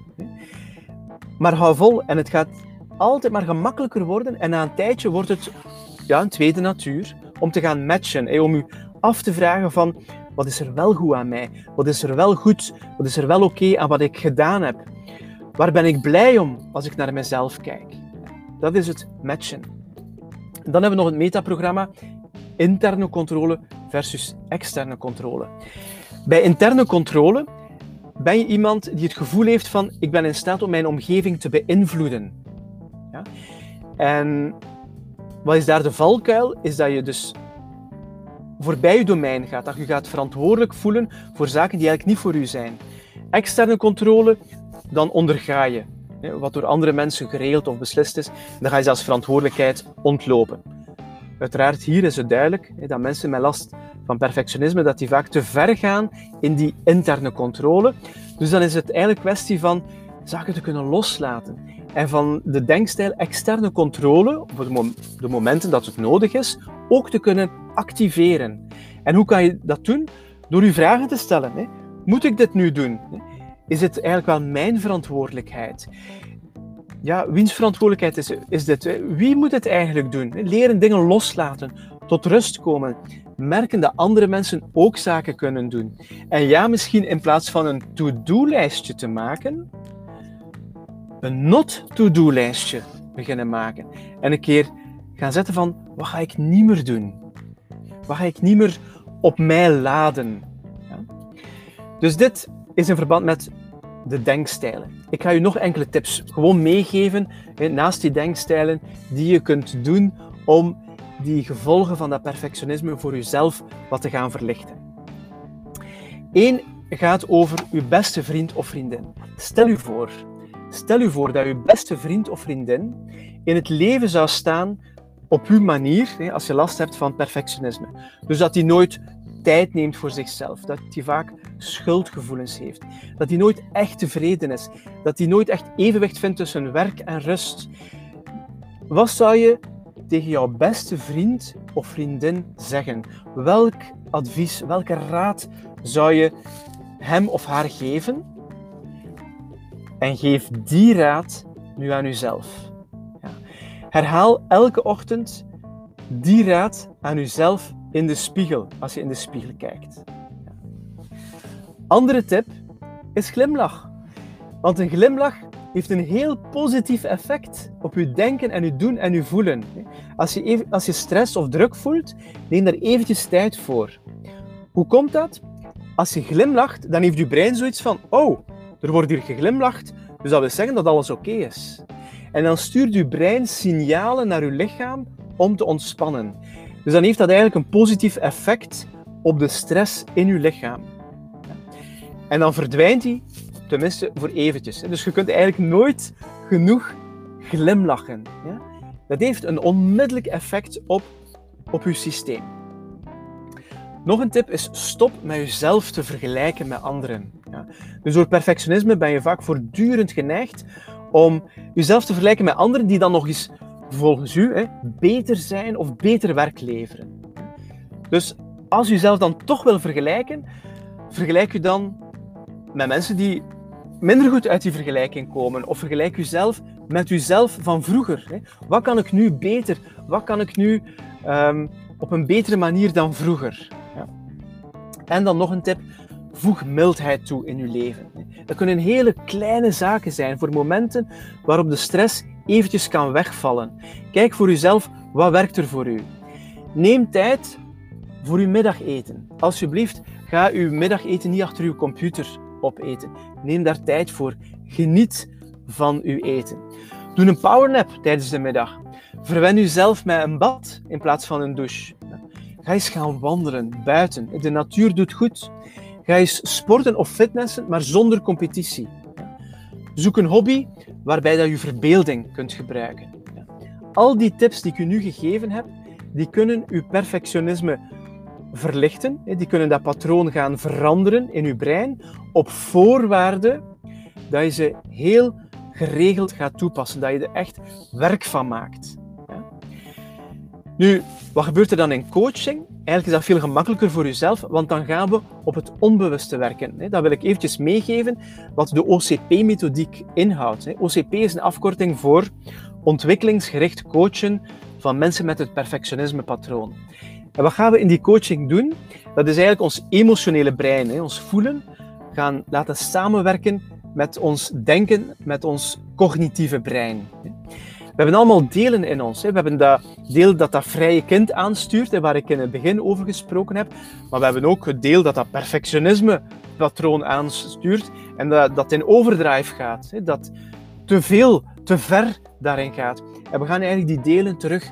Maar hou vol en het gaat altijd maar gemakkelijker worden en na een tijdje wordt het ja, een tweede natuur om te gaan matchen, om u af te vragen van wat is er wel goed aan mij, wat is er wel goed, wat is er wel oké aan wat ik gedaan heb. Waar ben ik blij om als ik naar mezelf kijk? Dat is het matchen. dan hebben we nog het metaprogramma interne controle versus externe controle. Bij interne controle ben je iemand die het gevoel heeft van ik ben in staat om mijn omgeving te beïnvloeden. Ja? En wat is daar de valkuil? Is dat je dus voorbij je domein gaat, dat je gaat verantwoordelijk voelen voor zaken die eigenlijk niet voor u zijn. Externe controle dan onderga je wat door andere mensen geregeld of beslist is, dan ga je zelfs verantwoordelijkheid ontlopen. Uiteraard, hier is het duidelijk dat mensen met last van perfectionisme, dat die vaak te ver gaan in die interne controle. Dus dan is het eigenlijk kwestie van zaken te kunnen loslaten. En van de denkstijl externe controle, voor de momenten dat het nodig is, ook te kunnen activeren. En hoe kan je dat doen? Door je vragen te stellen. Moet ik dit nu doen? Is het eigenlijk wel mijn verantwoordelijkheid. Ja, wiens verantwoordelijkheid is, is dit? Wie moet het eigenlijk doen? Leren dingen loslaten, tot rust komen, merken dat andere mensen ook zaken kunnen doen. En ja, misschien in plaats van een to-do-lijstje te maken, een not-to-do-lijstje beginnen maken. En een keer gaan zetten van, wat ga ik niet meer doen? Wat ga ik niet meer op mij laden? Ja? Dus dit is in verband met de denkstijlen. Ik ga je nog enkele tips gewoon meegeven, naast die denkstijlen, die je kunt doen om die gevolgen van dat perfectionisme voor jezelf wat te gaan verlichten. Eén gaat over uw beste vriend of vriendin. Stel u voor, stel u voor dat uw beste vriend of vriendin in het leven zou staan op uw manier, als je last hebt van perfectionisme. Dus dat hij nooit tijd neemt voor zichzelf, dat hij vaak schuldgevoelens heeft, dat hij nooit echt tevreden is, dat hij nooit echt evenwicht vindt tussen werk en rust. Wat zou je tegen jouw beste vriend of vriendin zeggen? Welk advies, welke raad zou je hem of haar geven? En geef die raad nu aan jezelf. Ja. Herhaal elke ochtend die raad aan uzelf in de spiegel, als je in de spiegel kijkt. Andere tip is glimlach. Want een glimlach heeft een heel positief effect op uw denken en uw doen en uw voelen. Als je, even, als je stress of druk voelt, neem daar eventjes tijd voor. Hoe komt dat? Als je glimlacht, dan heeft je brein zoiets van: oh, er wordt hier geglimlacht, dus dat wil zeggen dat alles oké is. En dan stuurt uw brein signalen naar uw lichaam om te ontspannen. Dus dan heeft dat eigenlijk een positief effect op de stress in uw lichaam. En dan verdwijnt die, tenminste voor eventjes. Dus je kunt eigenlijk nooit genoeg glimlachen. Dat heeft een onmiddellijk effect op, op uw systeem. Nog een tip is stop met jezelf te vergelijken met anderen. Ja. Dus door perfectionisme ben je vaak voortdurend geneigd om jezelf te vergelijken met anderen die dan nog eens volgens u hè, beter zijn of beter werk leveren. Dus als u jezelf dan toch wil vergelijken, vergelijk u dan met mensen die minder goed uit die vergelijking komen. Of vergelijk uzelf met uzelf van vroeger. Hè. Wat kan ik nu beter? Wat kan ik nu um, op een betere manier dan vroeger? Ja. En dan nog een tip. Voeg mildheid toe in uw leven. Dat kunnen hele kleine zaken zijn voor momenten waarop de stress eventjes kan wegvallen. Kijk voor uzelf, wat werkt er voor u? Neem tijd voor uw middageten. Alsjeblieft, ga uw middageten niet achter uw computer opeten. Neem daar tijd voor. Geniet van uw eten. Doe een powernap tijdens de middag. Verwen uzelf met een bad in plaats van een douche. Ga eens gaan wandelen buiten. De natuur doet goed. Ga eens sporten of fitnessen, maar zonder competitie. Zoek een hobby waarbij dat je verbeelding kunt gebruiken. Al die tips die ik u nu gegeven heb, die kunnen uw perfectionisme verlichten. Die kunnen dat patroon gaan veranderen in uw brein op voorwaarde dat je ze heel geregeld gaat toepassen, dat je er echt werk van maakt. Nu, wat gebeurt er dan in coaching? Eigenlijk is dat veel gemakkelijker voor jezelf, want dan gaan we op het onbewuste werken. Dat wil ik eventjes meegeven wat de OCP-methodiek inhoudt. OCP is een afkorting voor ontwikkelingsgericht coachen van mensen met het perfectionisme-patroon. En wat gaan we in die coaching doen? Dat is eigenlijk ons emotionele brein, ons voelen, gaan laten samenwerken met ons denken, met ons cognitieve brein. We hebben allemaal delen in ons. We hebben dat deel dat dat vrije kind aanstuurt, waar ik in het begin over gesproken heb. Maar we hebben ook het deel dat dat perfectionisme-patroon aanstuurt en dat, dat in overdrive gaat. Dat te veel, te ver daarin gaat. En we gaan eigenlijk die delen terug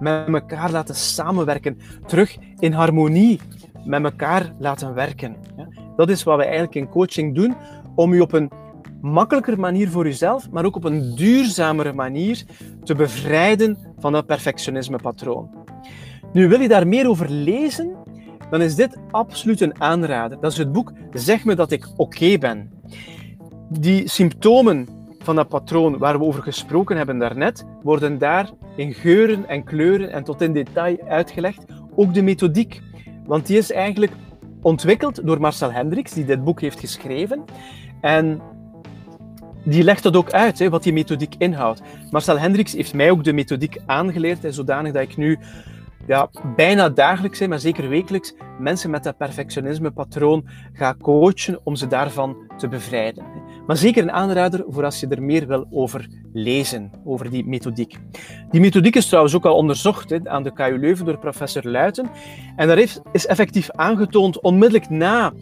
met elkaar laten samenwerken, terug in harmonie met elkaar laten werken. Dat is wat we eigenlijk in coaching doen, om u op een makkelijker manier voor uzelf, maar ook op een duurzamere manier te bevrijden van dat perfectionisme-patroon. Nu, wil je daar meer over lezen, dan is dit absoluut een aanrader. Dat is het boek Zeg me dat ik oké ben. Die symptomen van dat patroon waar we over gesproken hebben daarnet, worden daar in geuren en kleuren en tot in detail uitgelegd. Ook de methodiek. Want die is eigenlijk ontwikkeld door Marcel Hendricks, die dit boek heeft geschreven. En die legt dat ook uit, hè, wat die methodiek inhoudt. Marcel Hendricks heeft mij ook de methodiek aangeleerd, hè, zodanig dat ik nu ja, bijna dagelijks, maar zeker wekelijks, mensen met dat perfectionisme-patroon ga coachen om ze daarvan te bevrijden. Maar zeker een aanrader voor als je er meer wil over lezen, over die methodiek. Die methodiek is trouwens ook al onderzocht aan de KU Leuven door professor Luiten. En daar heeft, is effectief aangetoond, onmiddellijk na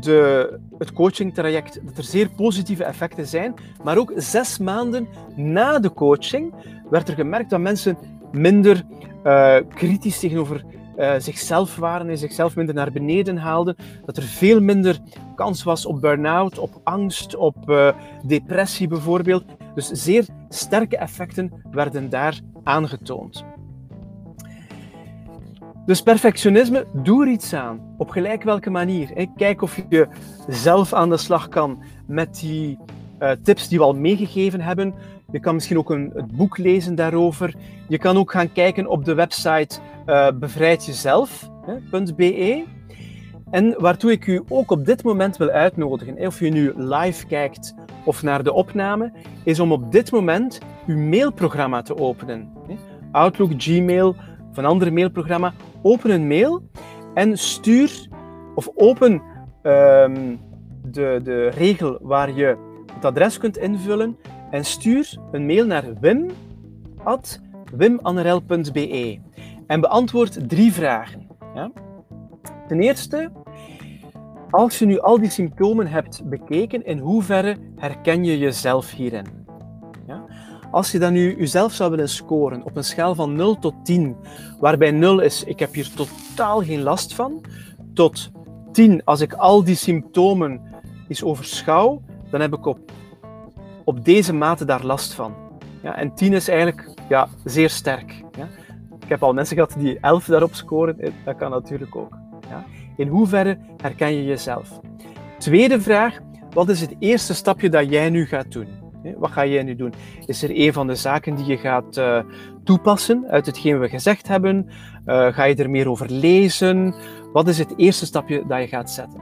de, het coachingtraject, dat er zeer positieve effecten zijn. Maar ook zes maanden na de coaching werd er gemerkt dat mensen minder uh, kritisch tegenover uh, zichzelf waren en zichzelf minder naar beneden haalden. Dat er veel minder kans was op burn-out, op angst, op uh, depressie bijvoorbeeld. Dus zeer sterke effecten werden daar aangetoond. Dus perfectionisme, doe er iets aan. Op gelijk welke manier. Kijk of je zelf aan de slag kan met die uh, tips die we al meegegeven hebben. Je kan misschien ook een, het boek lezen daarover. Je kan ook gaan kijken op de website uh, bevrijdjezelf.be. En waartoe ik u ook op dit moment wil uitnodigen, of je nu live kijkt of naar de opname, is om op dit moment uw mailprogramma te openen. Outlook, Gmail of een ander mailprogramma. Open een mail en stuur of open ehm, de, de regel waar je het adres kunt invullen en stuur een mail naar wim.wimnrl.be en beantwoord drie vragen. Ja? Ten eerste, als je nu al die symptomen hebt bekeken, in hoeverre herken je jezelf hierin? Ja? Als je dan nu jezelf zou willen scoren op een schaal van 0 tot 10, waarbij 0 is, ik heb hier totaal geen last van, tot 10, als ik al die symptomen eens overschouw, dan heb ik op, op deze mate daar last van. Ja, en 10 is eigenlijk ja, zeer sterk. Ja. Ik heb al mensen gehad die 11 daarop scoren, eh, dat kan natuurlijk ook. Ja. In hoeverre herken je jezelf? Tweede vraag, wat is het eerste stapje dat jij nu gaat doen? Wat ga jij nu doen? Is er een van de zaken die je gaat uh, toepassen uit hetgeen we gezegd hebben? Ga je er meer over lezen? Wat is het eerste stapje dat je gaat zetten?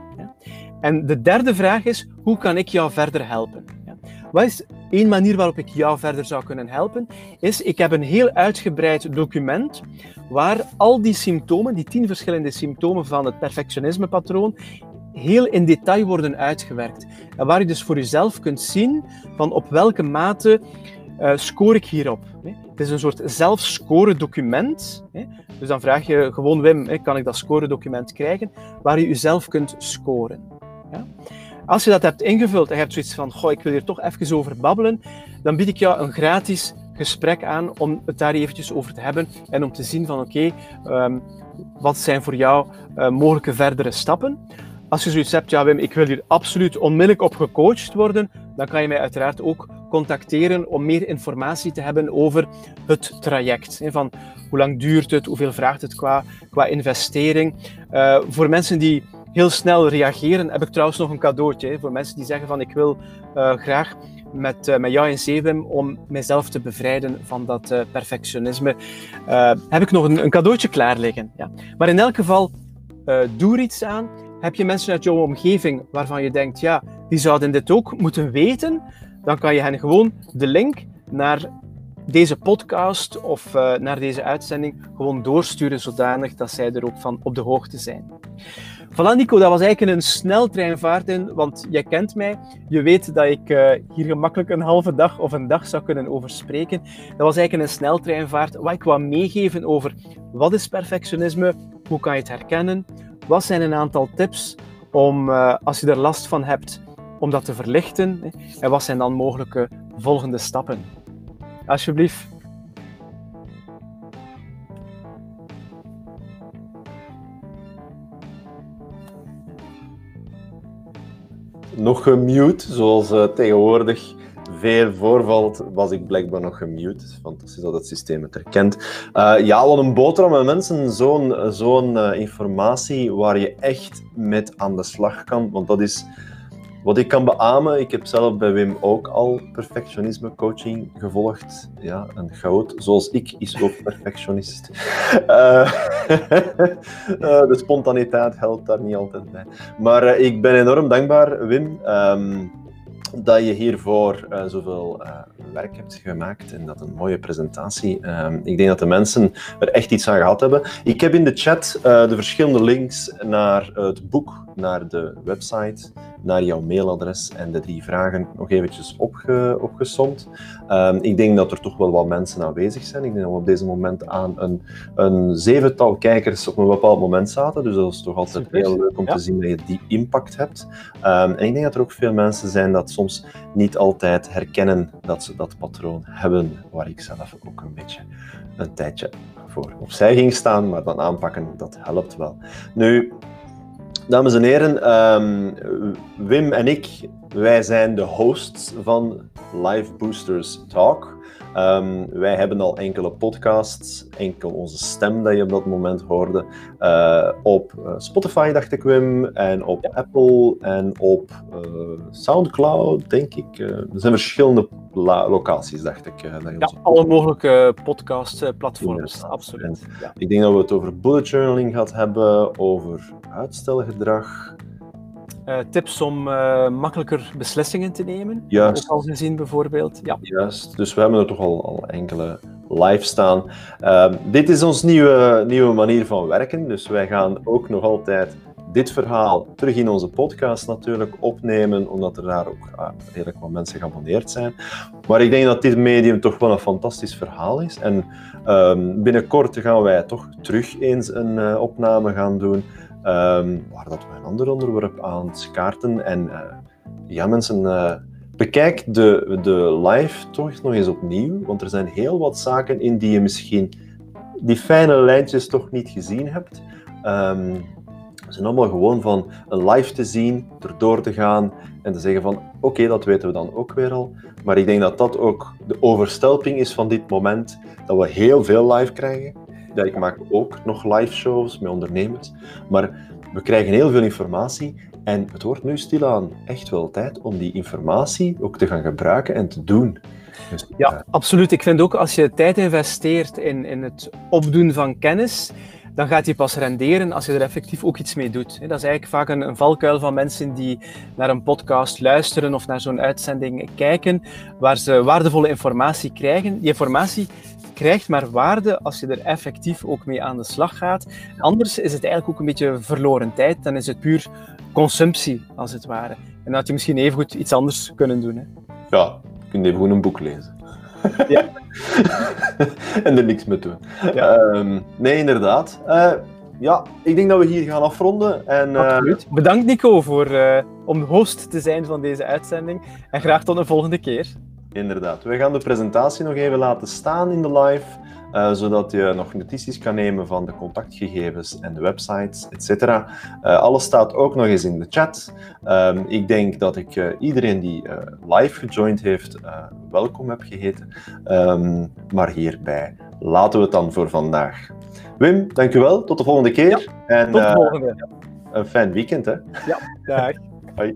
En de derde vraag is, hoe kan ik jou verder helpen? Ja? Wat is één manier waarop ik jou verder zou kunnen helpen? Is, ik heb een heel uitgebreid document waar al die symptomen, die tien verschillende symptomen van het perfectionisme-patroon, heel in detail worden uitgewerkt. En waar je dus voor jezelf kunt zien van op welke mate uh, score ik hierop. Het is een soort zelfscore document. Dus dan vraag je gewoon Wim, kan ik dat score document krijgen, waar je jezelf kunt scoren. Als je dat hebt ingevuld en je hebt zoiets van, goh, ik wil hier toch even over babbelen, dan bied ik jou een gratis gesprek aan om het daar eventjes over te hebben en om te zien van, oké, um, wat zijn voor jou uh, mogelijke verdere stappen? Als je zoiets hebt, ja Wim, ik wil hier absoluut onmiddellijk op gecoacht worden, dan kan je mij uiteraard ook contacteren om meer informatie te hebben over het traject. Van hoe lang duurt het, hoeveel vraagt het qua, qua investering. Uh, voor mensen die heel snel reageren, heb ik trouwens nog een cadeautje. Voor mensen die zeggen van ik wil uh, graag met, uh, met jou in Zeewim om mijzelf te bevrijden van dat uh, perfectionisme, heb ik nog een, een, cadeautje klaar liggen. Ja. Maar in elk geval, doe er iets aan. Heb je mensen uit jouw omgeving waarvan je denkt, ja, die zouden dit ook moeten weten, dan kan je hen gewoon de link naar deze podcast of naar deze uitzending gewoon doorsturen, zodanig dat zij er ook van op de hoogte zijn. Voilà Nico, dat was eigenlijk een sneltreinvaart in, want jij kent mij. Je weet dat ik uh, hier gemakkelijk een halve dag of een dag zou kunnen over spreken. Dat was eigenlijk een sneltreinvaart waar ik wou meegeven over wat is perfectionisme, hoe kan je het herkennen, wat zijn een aantal tips om, uh, als je er last van hebt, om dat te verlichten? En wat zijn dan mogelijke volgende stappen? Alsjeblieft. Nog gemute, zoals uh, tegenwoordig veel voorvalt, was ik blijkbaar nog gemute. Fantastisch dat het systeem het herkent. Uh, ja, wat een boterham met mensen, zo'n zo'n uh, informatie waar je echt met aan de slag kan. Want dat is wat ik kan beamen, ik heb zelf bij Wim ook al perfectionisme coaching gevolgd. Ja, een goud, zoals ik, is ook perfectionist. Uh, uh, de spontaniteit helpt daar niet altijd bij. Maar uh, ik ben enorm dankbaar, Wim. Um, dat je hiervoor uh, zoveel uh, werk hebt gemaakt en dat een mooie presentatie. Uh, ik denk dat de mensen er echt iets aan gehad hebben. Ik heb in de chat de verschillende links naar het boek, naar de website, naar jouw mailadres en de drie vragen nog eventjes opge opgesomd. Um, ik denk dat er toch wel wat mensen aanwezig zijn. Ik denk dat we op deze moment aan een, een zevental kijkers op een bepaald moment zaten. Dus dat is toch altijd Super. heel leuk om ja. te zien dat je die impact hebt. Um, en ik denk dat er ook veel mensen zijn dat soms niet altijd herkennen dat ze dat patroon hebben, waar ik zelf ook een beetje een tijdje voor opzij ging staan, maar dan aanpakken, dat helpt wel. Nu, dames en heren, um, Wim en ik, wij zijn de hosts van Live Boosters Talk. Um, wij hebben al enkele podcasts, enkel onze stem dat je op dat moment hoorde, uh, op uh, Spotify, dacht ik Wim, en op. Apple en op uh, Soundcloud, denk ik. er zijn verschillende locaties, dacht ik. dat je ja, alle mogelijke podcastplatforms, absoluut. Ja. Ik denk dat we het over bullet journaling gehad hebben, over uitstelgedrag. Uh, tips om uh, makkelijker beslissingen te nemen. Juist. Ook al gezien bijvoorbeeld. Ja. Juist. Dus we hebben er toch al, al enkele live staan. Ehm, dit is ons nieuwe, nieuwe manier van werken, dus wij gaan ook nog altijd dit verhaal terug in onze podcast natuurlijk opnemen, omdat er daar ook ah, redelijk wat mensen geabonneerd zijn. Maar ik denk dat dit medium toch wel een fantastisch verhaal is. En um, binnenkort gaan wij toch terug eens een uh, opname gaan doen, um, waar dat we een ander onderwerp aan kaarten. En uh, ja, mensen, uh, bekijk de, de live toch nog eens opnieuw, want er zijn heel wat zaken in die je misschien die fijne lijntjes toch niet gezien hebt. Um, ze zijn allemaal gewoon van een live te zien, erdoor te gaan en te zeggen van oké, dat weten we dan ook weer al. Maar ik denk dat dat ook de overstelping is van dit moment, dat we heel veel live krijgen. Ja, ik maak ook nog live shows met ondernemers, maar we krijgen heel veel informatie en het wordt nu stilaan echt wel tijd om die informatie ook te gaan gebruiken en te doen. Dus, ja, uh... absoluut. Ik vind ook als je tijd investeert in, in het opdoen van kennis, dan gaat die pas renderen als je er effectief ook iets mee doet. Dat is eigenlijk vaak een, een valkuil van mensen die naar een podcast luisteren of naar zo'n uitzending kijken, waar ze waardevolle informatie krijgen. Die informatie krijgt maar waarde als je er effectief ook mee aan de slag gaat. Anders is het eigenlijk ook een beetje verloren tijd. Dan is het puur consumptie, als het ware. En dan had je misschien even goed iets anders kunnen doen. Hè? Ja, je kunt even een boek lezen. Ja. en er niks mee doen. Ja. Um, nee, inderdaad. Uh, ja, ik denk dat we hier gaan afronden. En, uh... Absoluut. Bedankt Nico voor, uh, om host te zijn van deze uitzending. En graag tot een volgende keer. Inderdaad. We gaan de presentatie nog even laten staan in de live. Uh, zodat je nog notities kan nemen van de contactgegevens en de websites, etc. Uh, alles staat ook nog eens in de chat. Um, ik denk dat ik uh, iedereen die live gejoind heeft, welkom heb geheten. Um, maar hierbij laten we het dan voor vandaag. Wim, dankjewel. Tot de volgende keer. Ja, en, tot de volgende. Een fijn weekend, hè? Ja, dag. Hoi.